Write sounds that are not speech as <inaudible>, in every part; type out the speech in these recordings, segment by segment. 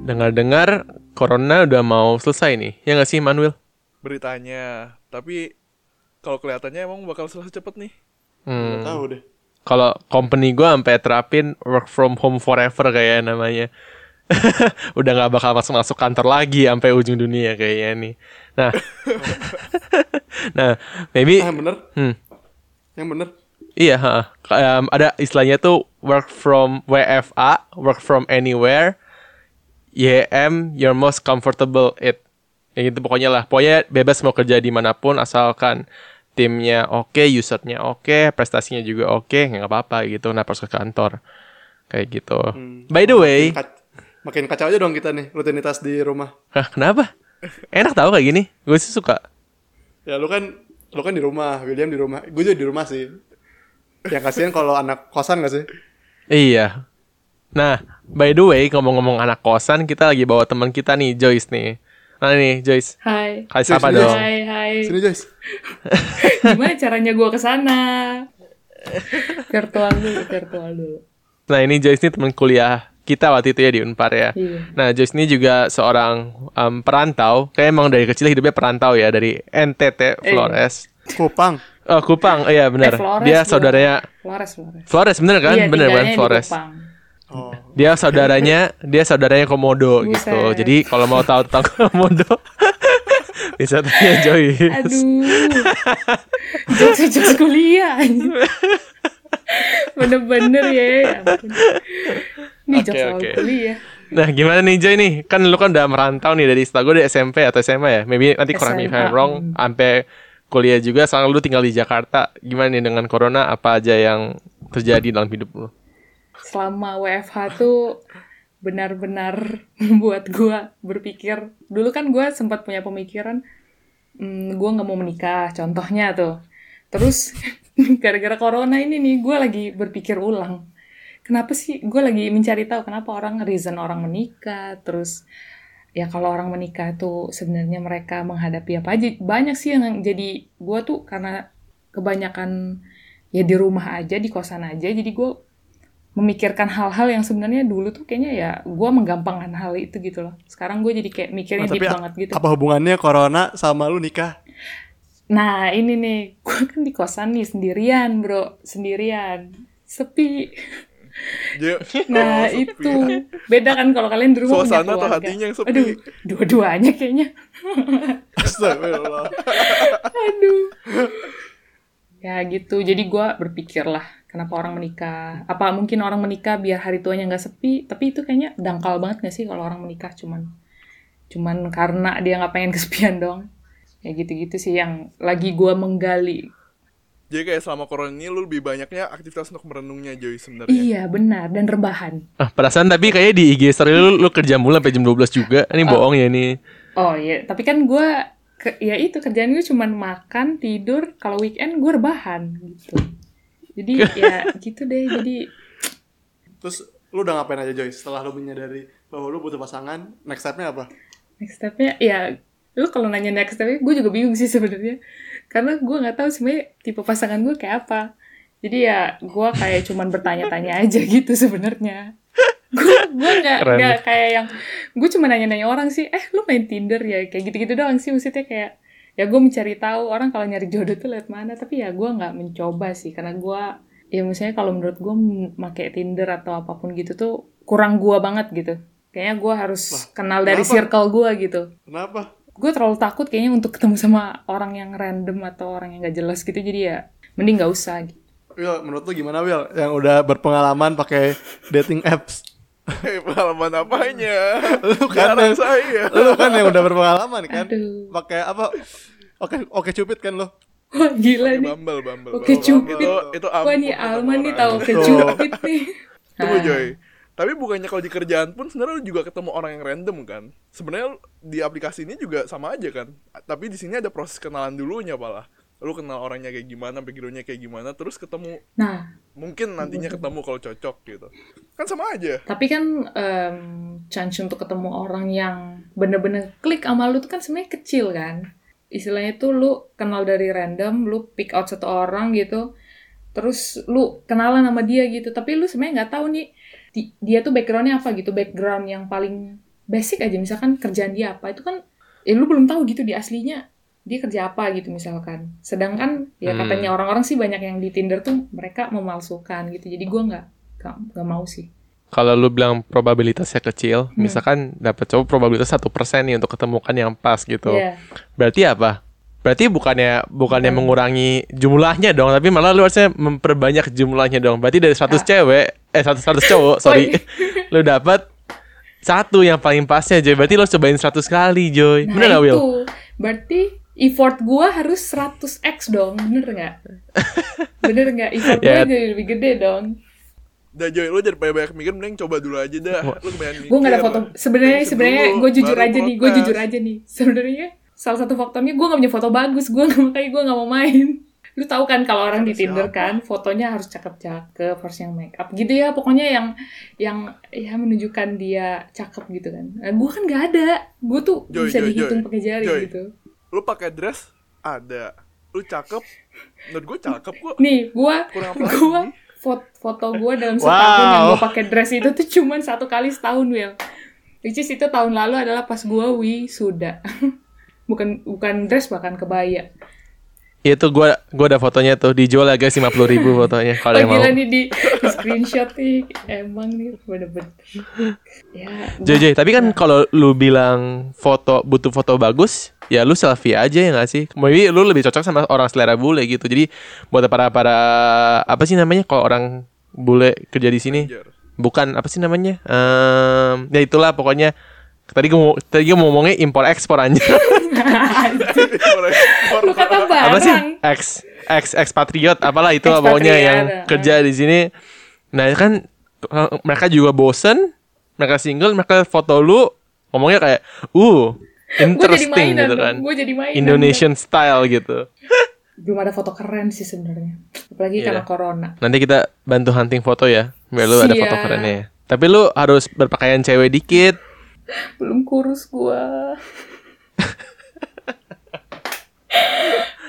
Dengar-dengar corona udah mau selesai nih. Ya nggak sih Manuel? Beritanya. Tapi kalau kelihatannya emang bakal selesai cepet nih. Hmm. Tahu deh. Kalau company gue sampai terapin work from home forever kayak namanya. <laughs> udah nggak bakal masuk masuk kantor lagi sampai ujung dunia kayaknya nih. Nah, <laughs> nah maybe Ah, yang bener. hmm, Yang bener. iya ha, um, ada istilahnya tuh work from WFA, work from anywhere, YM your most comfortable it. Ya gitu pokoknya lah. Pokoknya bebas mau kerja di mana pun asalkan timnya oke, usernya oke, prestasinya juga oke, nggak apa-apa gitu. Nah, harus ke kantor kayak gitu. By the way, makin kacau aja dong kita nih rutinitas di rumah. Hah, kenapa? Enak tau kayak gini. Gue sih suka. Ya lu kan lu kan di rumah, William di rumah. Gue juga di rumah sih. Yang kasihan kalau anak kosan gak sih? Iya. Nah, by the way, ngomong-ngomong anak kosan, kita lagi bawa teman kita nih, Joyce nih. Nah nih, Joyce. Hai. Hai, siapa Joyce, dong? Hai, hai. Sini Joyce. <laughs> Gimana caranya gua ke sana? Virtual dulu, virtual dulu. Nah, ini Joyce nih teman kuliah kita waktu itu ya di Unpar ya. Iya. Nah, Joyce ini juga seorang um, perantau. Kayak emang dari kecil hidupnya perantau ya, dari NTT Flores. Kupang. Oh, Kupang. Iya, benar. Eh, Flores Dia saudaranya Flores, Flores. Flores, bener kan? Iya, bener kan di Flores. Kupang. Oh. Dia saudaranya, dia saudaranya Komodo Buset. gitu. Jadi kalau mau tahu tentang <laughs> Komodo, bisa tanya Joyce. Aduh. Jokes-jokes kuliah. Bener-bener ya. ya. Ini Oke, jokes oke. kuliah. Nah, gimana nih Joy nih? Kan lu kan udah merantau nih dari setahu gue dari SMP atau SMA ya. Maybe nanti me if I'm wrong. Sampai kuliah juga. Sekarang lu tinggal di Jakarta. Gimana nih dengan corona? Apa aja yang terjadi dalam hidup lu? Selama WFH tuh benar-benar <laughs> membuat gua berpikir. Dulu kan gua sempat punya pemikiran, hmm, gua nggak mau menikah. Contohnya tuh. Terus <laughs> gara-gara corona ini nih, gua lagi berpikir ulang. Kenapa sih gue lagi mencari tahu kenapa orang reason orang menikah, terus ya kalau orang menikah tuh sebenarnya mereka menghadapi apa aja banyak sih yang jadi gue tuh karena kebanyakan ya di rumah aja di kosan aja jadi gue memikirkan hal-hal yang sebenarnya dulu tuh kayaknya ya gue menggampangkan hal itu gitu loh sekarang gue jadi kayak mikirnya Nah, deep banget gitu apa hubungannya corona sama lu nikah? nah ini nih <laughs> gue kan di kosan nih sendirian bro sendirian sepi <laughs> nah Oh, itu beda kan kalau kalian di rumah punya Suasana atau keluarga. hatinya yang sepi? aduh dua-duanya kayaknya <laughs> Astagfirullah. Aduh. Ya gitu, jadi gua berpikir lah, kenapa orang menikah? Apa mungkin orang menikah biar hari tuanya nggak sepi? Tapi itu kayaknya dangkal banget gak sih kalau orang menikah cuman cuman karena dia nggak pengen <laughs> kesepian dong. Ya gitu-gitu sih yang lagi gua menggali. Jadi kayak selama corona ini lu lebih banyaknya aktivitas untuk merenungnya Joy sebenarnya. Iya benar dan rebahan. Ah, perasaan tapi kayaknya di IG story lu, lu kerja mulu sampai jam 12 juga. Ini bohong ya ini. Oh iya, tapi kan gua ke, ya itu kerjaan gue cuman makan, tidur, kalau weekend gue rebahan gitu. Jadi <laughs> ya gitu deh, jadi Terus lu udah ngapain aja Joy setelah lu menyadari bahwa lu butuh pasangan? Next stepnya apa? next stepnya ya lu kalau nanya next stepnya gue juga bingung sih sebenarnya karena gue nggak tahu sebenarnya tipe pasangan gue kayak apa jadi ya gue kayak cuman bertanya-tanya aja <laughs> gitu sebenarnya gue gue nggak Keren. nggak kayak yang gue cuma nanya-nanya orang sih eh lu main tinder ya kayak gitu-gitu doang sih maksudnya kayak ya gue mencari tahu orang kalau nyari jodoh tuh liat mana tapi ya gue nggak mencoba sih karena gue ya misalnya kalau menurut gue pakai tinder atau apa pun gitu tuh kurang gue banget gitu kayaknya gue harus Wah, kenal dari kenapa? circle gue gitu Kenapa? gue terlalu takut kayaknya untuk ketemu sama orang yang random atau orang yang gak jelas gitu jadi ya mending gak usah gitu. Will, menurut lu gimana Will yang udah berpengalaman pakai dating apps? <laughs> Eh, pengalaman apanya? Lu kan yang- saya. lu kan yang udah berpengalaman kan? Pakai apa? Oke, oke cupid kan lo? wah gila nih Bumble, Bumble. Oke, Bumble. Cupid. Itu, itu wah nih Alman nih tahu ke Tuh. cupid nih <laughs> Tunggu Ah. Joy. Tapi bukannya kalau di kerjaan pun sebenarnya lu juga ketemu orang yang random kan? Sebenarnya di aplikasi ini juga sama aja kan? Tapi di sini ada proses kenalan dulunya malah. Lu kenal orangnya kayak gimana, backgroundnya kayak gimana, terus ketemu nah mungkin nantinya ketemu kalau cocok gitu. Kan sama aja. tapi kan em, chance untuk ketemu orang yang bener-bener klik sama lu tuh kan sebenarnya kecil kan istilahnya tuh lu kenal dari random lu pick out satu orang gitu terus lu kenalan sama dia gitu. Tapi lu sebenarnya nggak tahu nih di- dia tuh backgroundnya apa gitu background yang paling basic aja misalkan kerjaan dia apa. Itu kan ya lu belum tahu gitu di aslinya dia kerja apa gitu misalkan. Sedangkan ya Hmm. katanya orang-orang sih banyak yang di Tinder tuh mereka memalsukan gitu. Jadi gua nggak nggak mau sih Kalau lu bilang probabilitasnya kecil, Hmm. misalkan dapat cowok probabilitas satu persen nih untuk ketemukan yang pas gitu. Iya. Berarti apa? Berarti bukannya bukannya Hmm. mengurangi jumlahnya dong, tapi malah lu harusnya memperbanyak jumlahnya dong. Berarti dari 100 Ah. cewek, eh 100 100 cowok, <laughs> sorry. <laughs> lu dapat satu yang paling pasnya, Joy. Berarti lu cobain 100 kali, Joy. Nah Bener gak, Will? berarti effort gua harus 100x dong, bener nggak? <laughs> bener nggak? Effort gua Ya. jadi lebih gede dong. Dah Joy, lu jadi banyak mikir mending coba dulu aja dah. Lu mikir. Gue nggak ada foto. Sebenarnya sebenarnya gue jujur aja nih, gue jujur aja nih. Sebenarnya salah satu faktornya gue gak punya foto bagus, gue nggak makanya gue nggak mau main. <laughs> Lu tahu kan kalau orang di Tinder kan fotonya harus cakep-cakep, harus yang make up gitu ya, pokoknya yang yang ya menunjukkan dia cakep gitu kan. Nah, gue kan nggak ada, gue tuh Joy, bisa Joy, dihitung pakai jari Joy. gitu. Lu pakai dress ada. Lu cakep. Menurut gue cakep kok. Nih, gue Kurang apa <laughs> gue? Foto, foto gue dalam setahun yang Wow. gue pakai dress itu tuh cuman satu kali setahun Will. Which is itu tahun lalu adalah pas gue wisuda. <laughs> bukan bukan dress bahkan kebaya. Itu gua gua ada fotonya tuh dijual harga 50 ribu <laughs> fotonya kalau Oh yang mau. nih di, di screenshot nih. Emang nih bener-bener. Ya. Joy, tapi kan kalau lu bilang foto butuh foto bagus, ya lu selfie aja ya gak sih? Maybe lu lebih cocok sama orang selera bule gitu. Jadi buat para para apa sih namanya kalau orang bule kerja di sini? Bukan apa sih namanya? Ehm, ya itulah pokoknya tadi gue mau tadi gue mau ngomongnya impor ekspor aja. Lu kata barang. apa sih? Ex ex expatriot apalah itu lah pokoknya yang ah. kerja di sini. Nah, kan eh, mereka juga bosen, mereka single, mereka foto lu ngomongnya kayak, "Uh, interesting mainan. gitu kan. Gue jadi mainan. Indonesian style gitu. <laughs> Belum ada foto keren sih sebenarnya. Apalagi Iya. karena corona. Nanti kita bantu hunting foto ya, biar lu ada foto Siap. kerennya ya. Tapi lu harus berpakaian cewek dikit. <laughs> belum kurus gua. <laughs>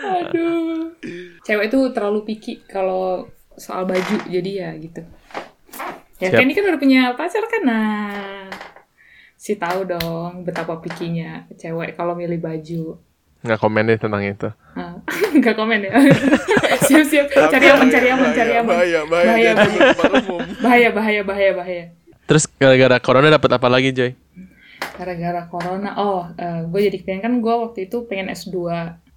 Aduh. Cewek itu terlalu picky kalau soal baju jadi ya gitu. Ya Siap. Kenny kan udah punya pacar kan nah. Si tahu dong betapa pikinya cewek kalau milih baju. Nggak komen deh tentang itu. Ah, <laughs> Nggak komen ya. <laughs> Siap-siap. Cari aman, cari aman, cari aman. Bahaya, bahaya, Bahaya, umum. Bahaya, bahaya, bahaya, bahaya. Terus gara-gara corona dapat apa lagi, Joy? gara-gara corona oh gue jadi pengen kan gue waktu itu pengen S2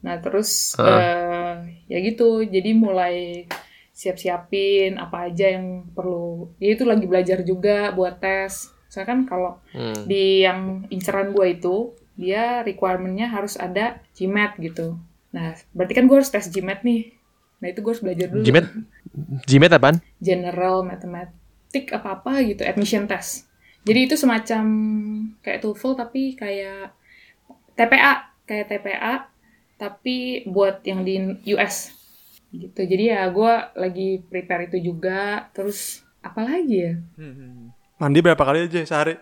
nah terus Heeh. eh, ya gitu jadi mulai siap-siapin apa aja yang perlu ya itu lagi belajar juga buat tes saya kan kalau Hmm. di yang inceran gue itu dia requirementnya harus ada GMAT gitu nah berarti kan gue harus tes GMAT nih nah itu gue harus belajar dulu Jimet? Jimet apaan? general mathematic apa apa gitu admission test jadi itu semacam kayak TOEFL tapi kayak TPA kayak TPA tapi buat yang di US gitu jadi ya gue lagi prepare itu juga terus apa lagi ya Hmm. Mandi berapa kali aja sehari?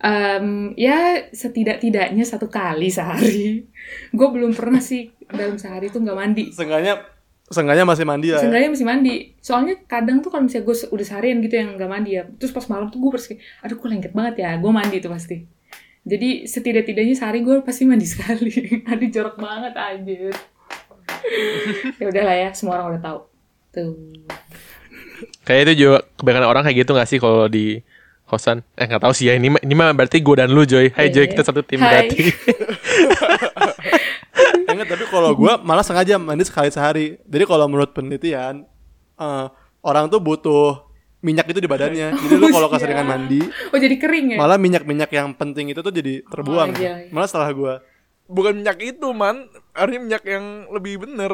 Em, ya setidak-tidaknya satu kali sehari gue belum pernah sih dalam sehari tuh nggak mandi Seenggaknya Seenggaknya masih mandi lah ya. Seenggaknya masih mandi. Soalnya kadang tuh kalau misalnya gue udah seharian gitu yang gak mandi ya. Terus pas malam tuh gue pasti, aduh gue lengket banget ya. Gue mandi tuh pasti. Jadi setidak-tidaknya sehari gue pasti mandi <laughs> sekali. aduh jorok banget anjir. <laughs> ya udahlah ya, semua orang udah tahu. Tuh. Kayak itu juga kebanyakan orang kayak gitu gak sih kalau di kosan? Eh nggak tahu sih ya ini mah- ini mah berarti gue dan lu Joy. Hai Iya, Joy iya. kita satu tim Hai. berarti. <laughs> Enggak, tapi kalau gue malah sengaja mandi sekali sehari. Jadi kalau menurut penelitian, eh, orang tuh butuh minyak itu di badannya. <laughs> Jadi lu kalau keseringan Iya. mandi, Oh jadi kering ya? malah minyak-minyak yang penting itu tuh jadi terbuang. Oh, iya, iya. Malah setelah gue, Bukan minyak itu, man. Harusnya minyak yang lebih bener.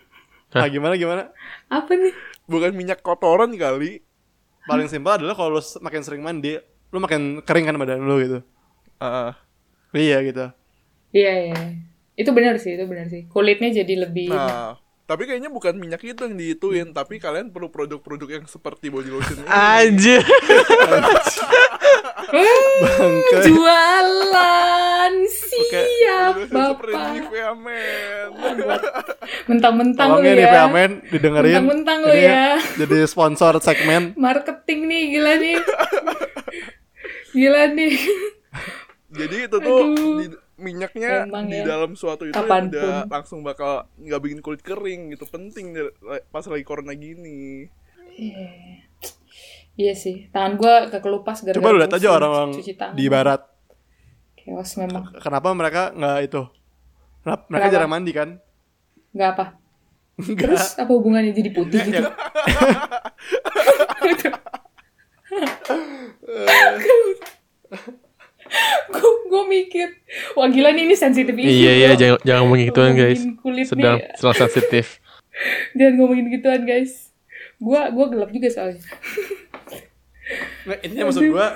<laughs> ah, gimana gimana? Apa nih? Bukan minyak kotoran kali. Paling simpel adalah kalau lu makin sering mandi, lu makin kering kan badan lu gitu. Ah. Iya gitu. Iya, iya. Itu benar sih, itu benar sih. Kulitnya jadi lebih... Nah, tapi kayaknya bukan minyak itu yang diituin, tapi kalian perlu produk-produk yang seperti body lotion ini. Anjir. <laughs> Bangke. Jualan siap bapak. Mentang-mentang lu ya nih ya. Amen didengerin. Mentang-mentang lu Ini ya. Jadi sponsor segmen. Marketing nih gila nih. gila nih. Jadi itu tuh Aduh. di, minyaknya Emang di ya. dalam suatu itu Kapan pun. udah langsung bakal nggak bikin kulit kering gitu. Penting deh, pas lagi corona gini. Iya. Iya sih, tangan gue kekelupas gara-gara Coba lu lihat aja orang-orang cuci tangan. di barat. Chaos memang. Kenapa mereka nggak itu? Kenapa mereka Kenapa? jarang mandi kan? Nggak apa. Enggak. Terus apa hubungannya jadi putih gitu? gue gue mikir, wah gila nih ini sensitif issue. Iya iya jangan jangan ngomongin gituan guys. kulit Sedang nih. sedang sensitif. Jangan ngomongin gituan guys. Gua gua gelap juga soalnya. Nggak, intinya maksud gua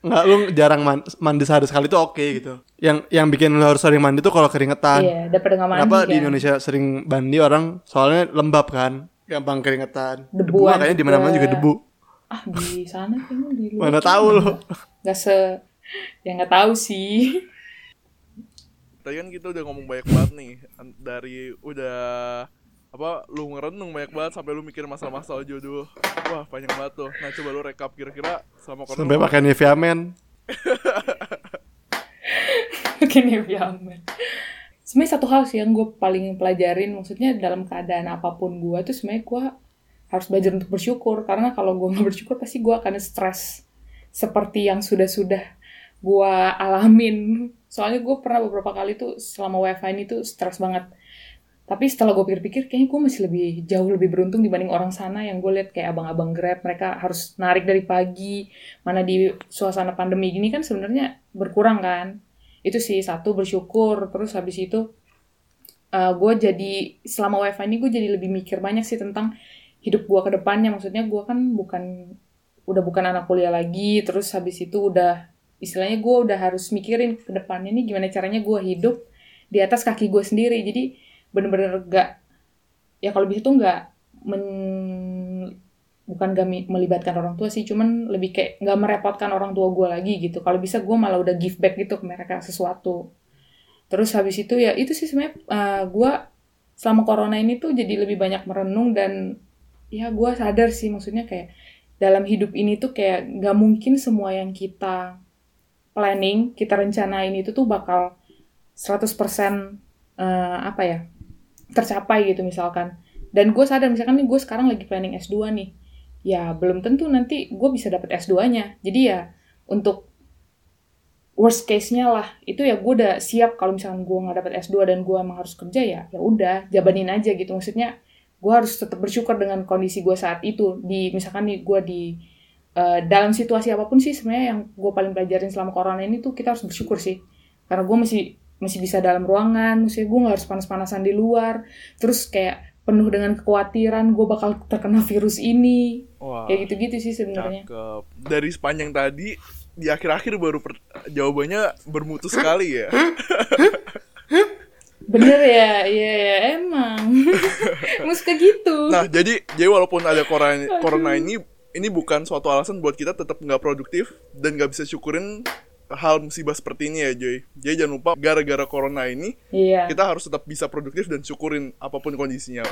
nggak lu jarang man- mandi sehari sekali tuh oke gitu. Yang yang bikin lu harus sering mandi tuh kalau keringetan. Iya, daripada nggak mandi Kenapa di kan. Indonesia sering mandi orang soalnya lembab kan, gampang keringetan. Debu makanya di mana-mana juga juga. debu. Ah di sana kayaknya di luar. Mana tahu lu. nggak- Nggak se, ya nggak tahu sih. Tadi kan kita udah ngomong banyak banget nih dari udah apa lu ngerenung banyak banget sampai lu mikir masalah-masalah jodoh. Wah, panjang banget tuh. Nah, coba lu rekap kira-kira sama corona. Sampai pakai Nivea Men. Oke nih Amen. Sebenarnya satu hal sih yang gue paling pelajarin, maksudnya dalam keadaan apa pun gue tuh sebenarnya gue harus belajar untuk bersyukur karena kalau gue nggak bersyukur pasti gue akan stres seperti yang sudah-sudah gue alamin. Soalnya gue pernah beberapa kali tuh selama WFH ini tuh stres banget. Tapi setelah gue pikir-pikir, kayaknya gue masih lebih jauh lebih beruntung dibanding orang sana yang gue lihat kayak abang-abang Grab, mereka harus narik dari pagi, mana di suasana pandemi gini kan sebenarnya berkurang kan. Itu sih satu bersyukur, terus habis itu gue jadi selama WFH ini gue jadi lebih mikir banyak sih tentang hidup gue ke depannya. Maksudnya gue kan bukan udah bukan anak kuliah lagi, terus habis itu udah istilahnya gue udah harus mikirin ke depannya nih gimana caranya gue hidup di atas kaki gue sendiri. Jadi bener-bener gak ya kalau bisa tuh nggak bukan gak melibatkan orang tua sih cuman lebih kayak nggak merepotkan orang tua gue lagi gitu. Kalau bisa gue malah udah give back gitu ke mereka sesuatu. Terus habis itu ya itu sih sebenarnya gue selama corona ini tuh jadi lebih banyak merenung dan ya gue sadar sih maksudnya kayak dalam hidup ini tuh kayak nggak mungkin semua yang kita planning kita rencanain itu tuh bakal 100% eh, apa ya tercapai gitu misalkan. Dan gue sadar misalkan nih gue sekarang lagi planning S2 nih. Ya belum tentu nanti gue bisa dapet S2-nya jadi ya untuk worst case-nya lah itu ya gue udah siap kalau misalkan gue nggak dapet S2 dan gue emang harus kerja ya ya udah jabanin aja gitu. Maksudnya gue harus tetap bersyukur dengan kondisi gue saat itu. Di misalkan nih gue di eh, dalam situasi apa pun sih sebenarnya yang gue paling pelajarin selama corona ini tuh kita harus bersyukur sih. Karena gue masih masih bisa dalam ruangan maksudnya gue nggak harus panas-panasan di luar. Terus kayak penuh dengan kekhawatiran gue bakal terkena virus ini. Wah. kayak gitu-gitu sih sebenarnya. Cakep. Dari sepanjang tadi di akhir-akhir baru per- jawabannya bermutu sekali ya. bener ya? Iya ya emang. <laughs> Suka gitu. Nah, jadi jadi walaupun ada corona corona ini ini bukan suatu alasan buat kita tetap nggak produktif dan nggak bisa syukurin hal musibah seperti ini ya Joy. Jadi jangan lupa gara-gara corona ini iya kita harus tetap bisa produktif dan syukurin apa pun kondisinya.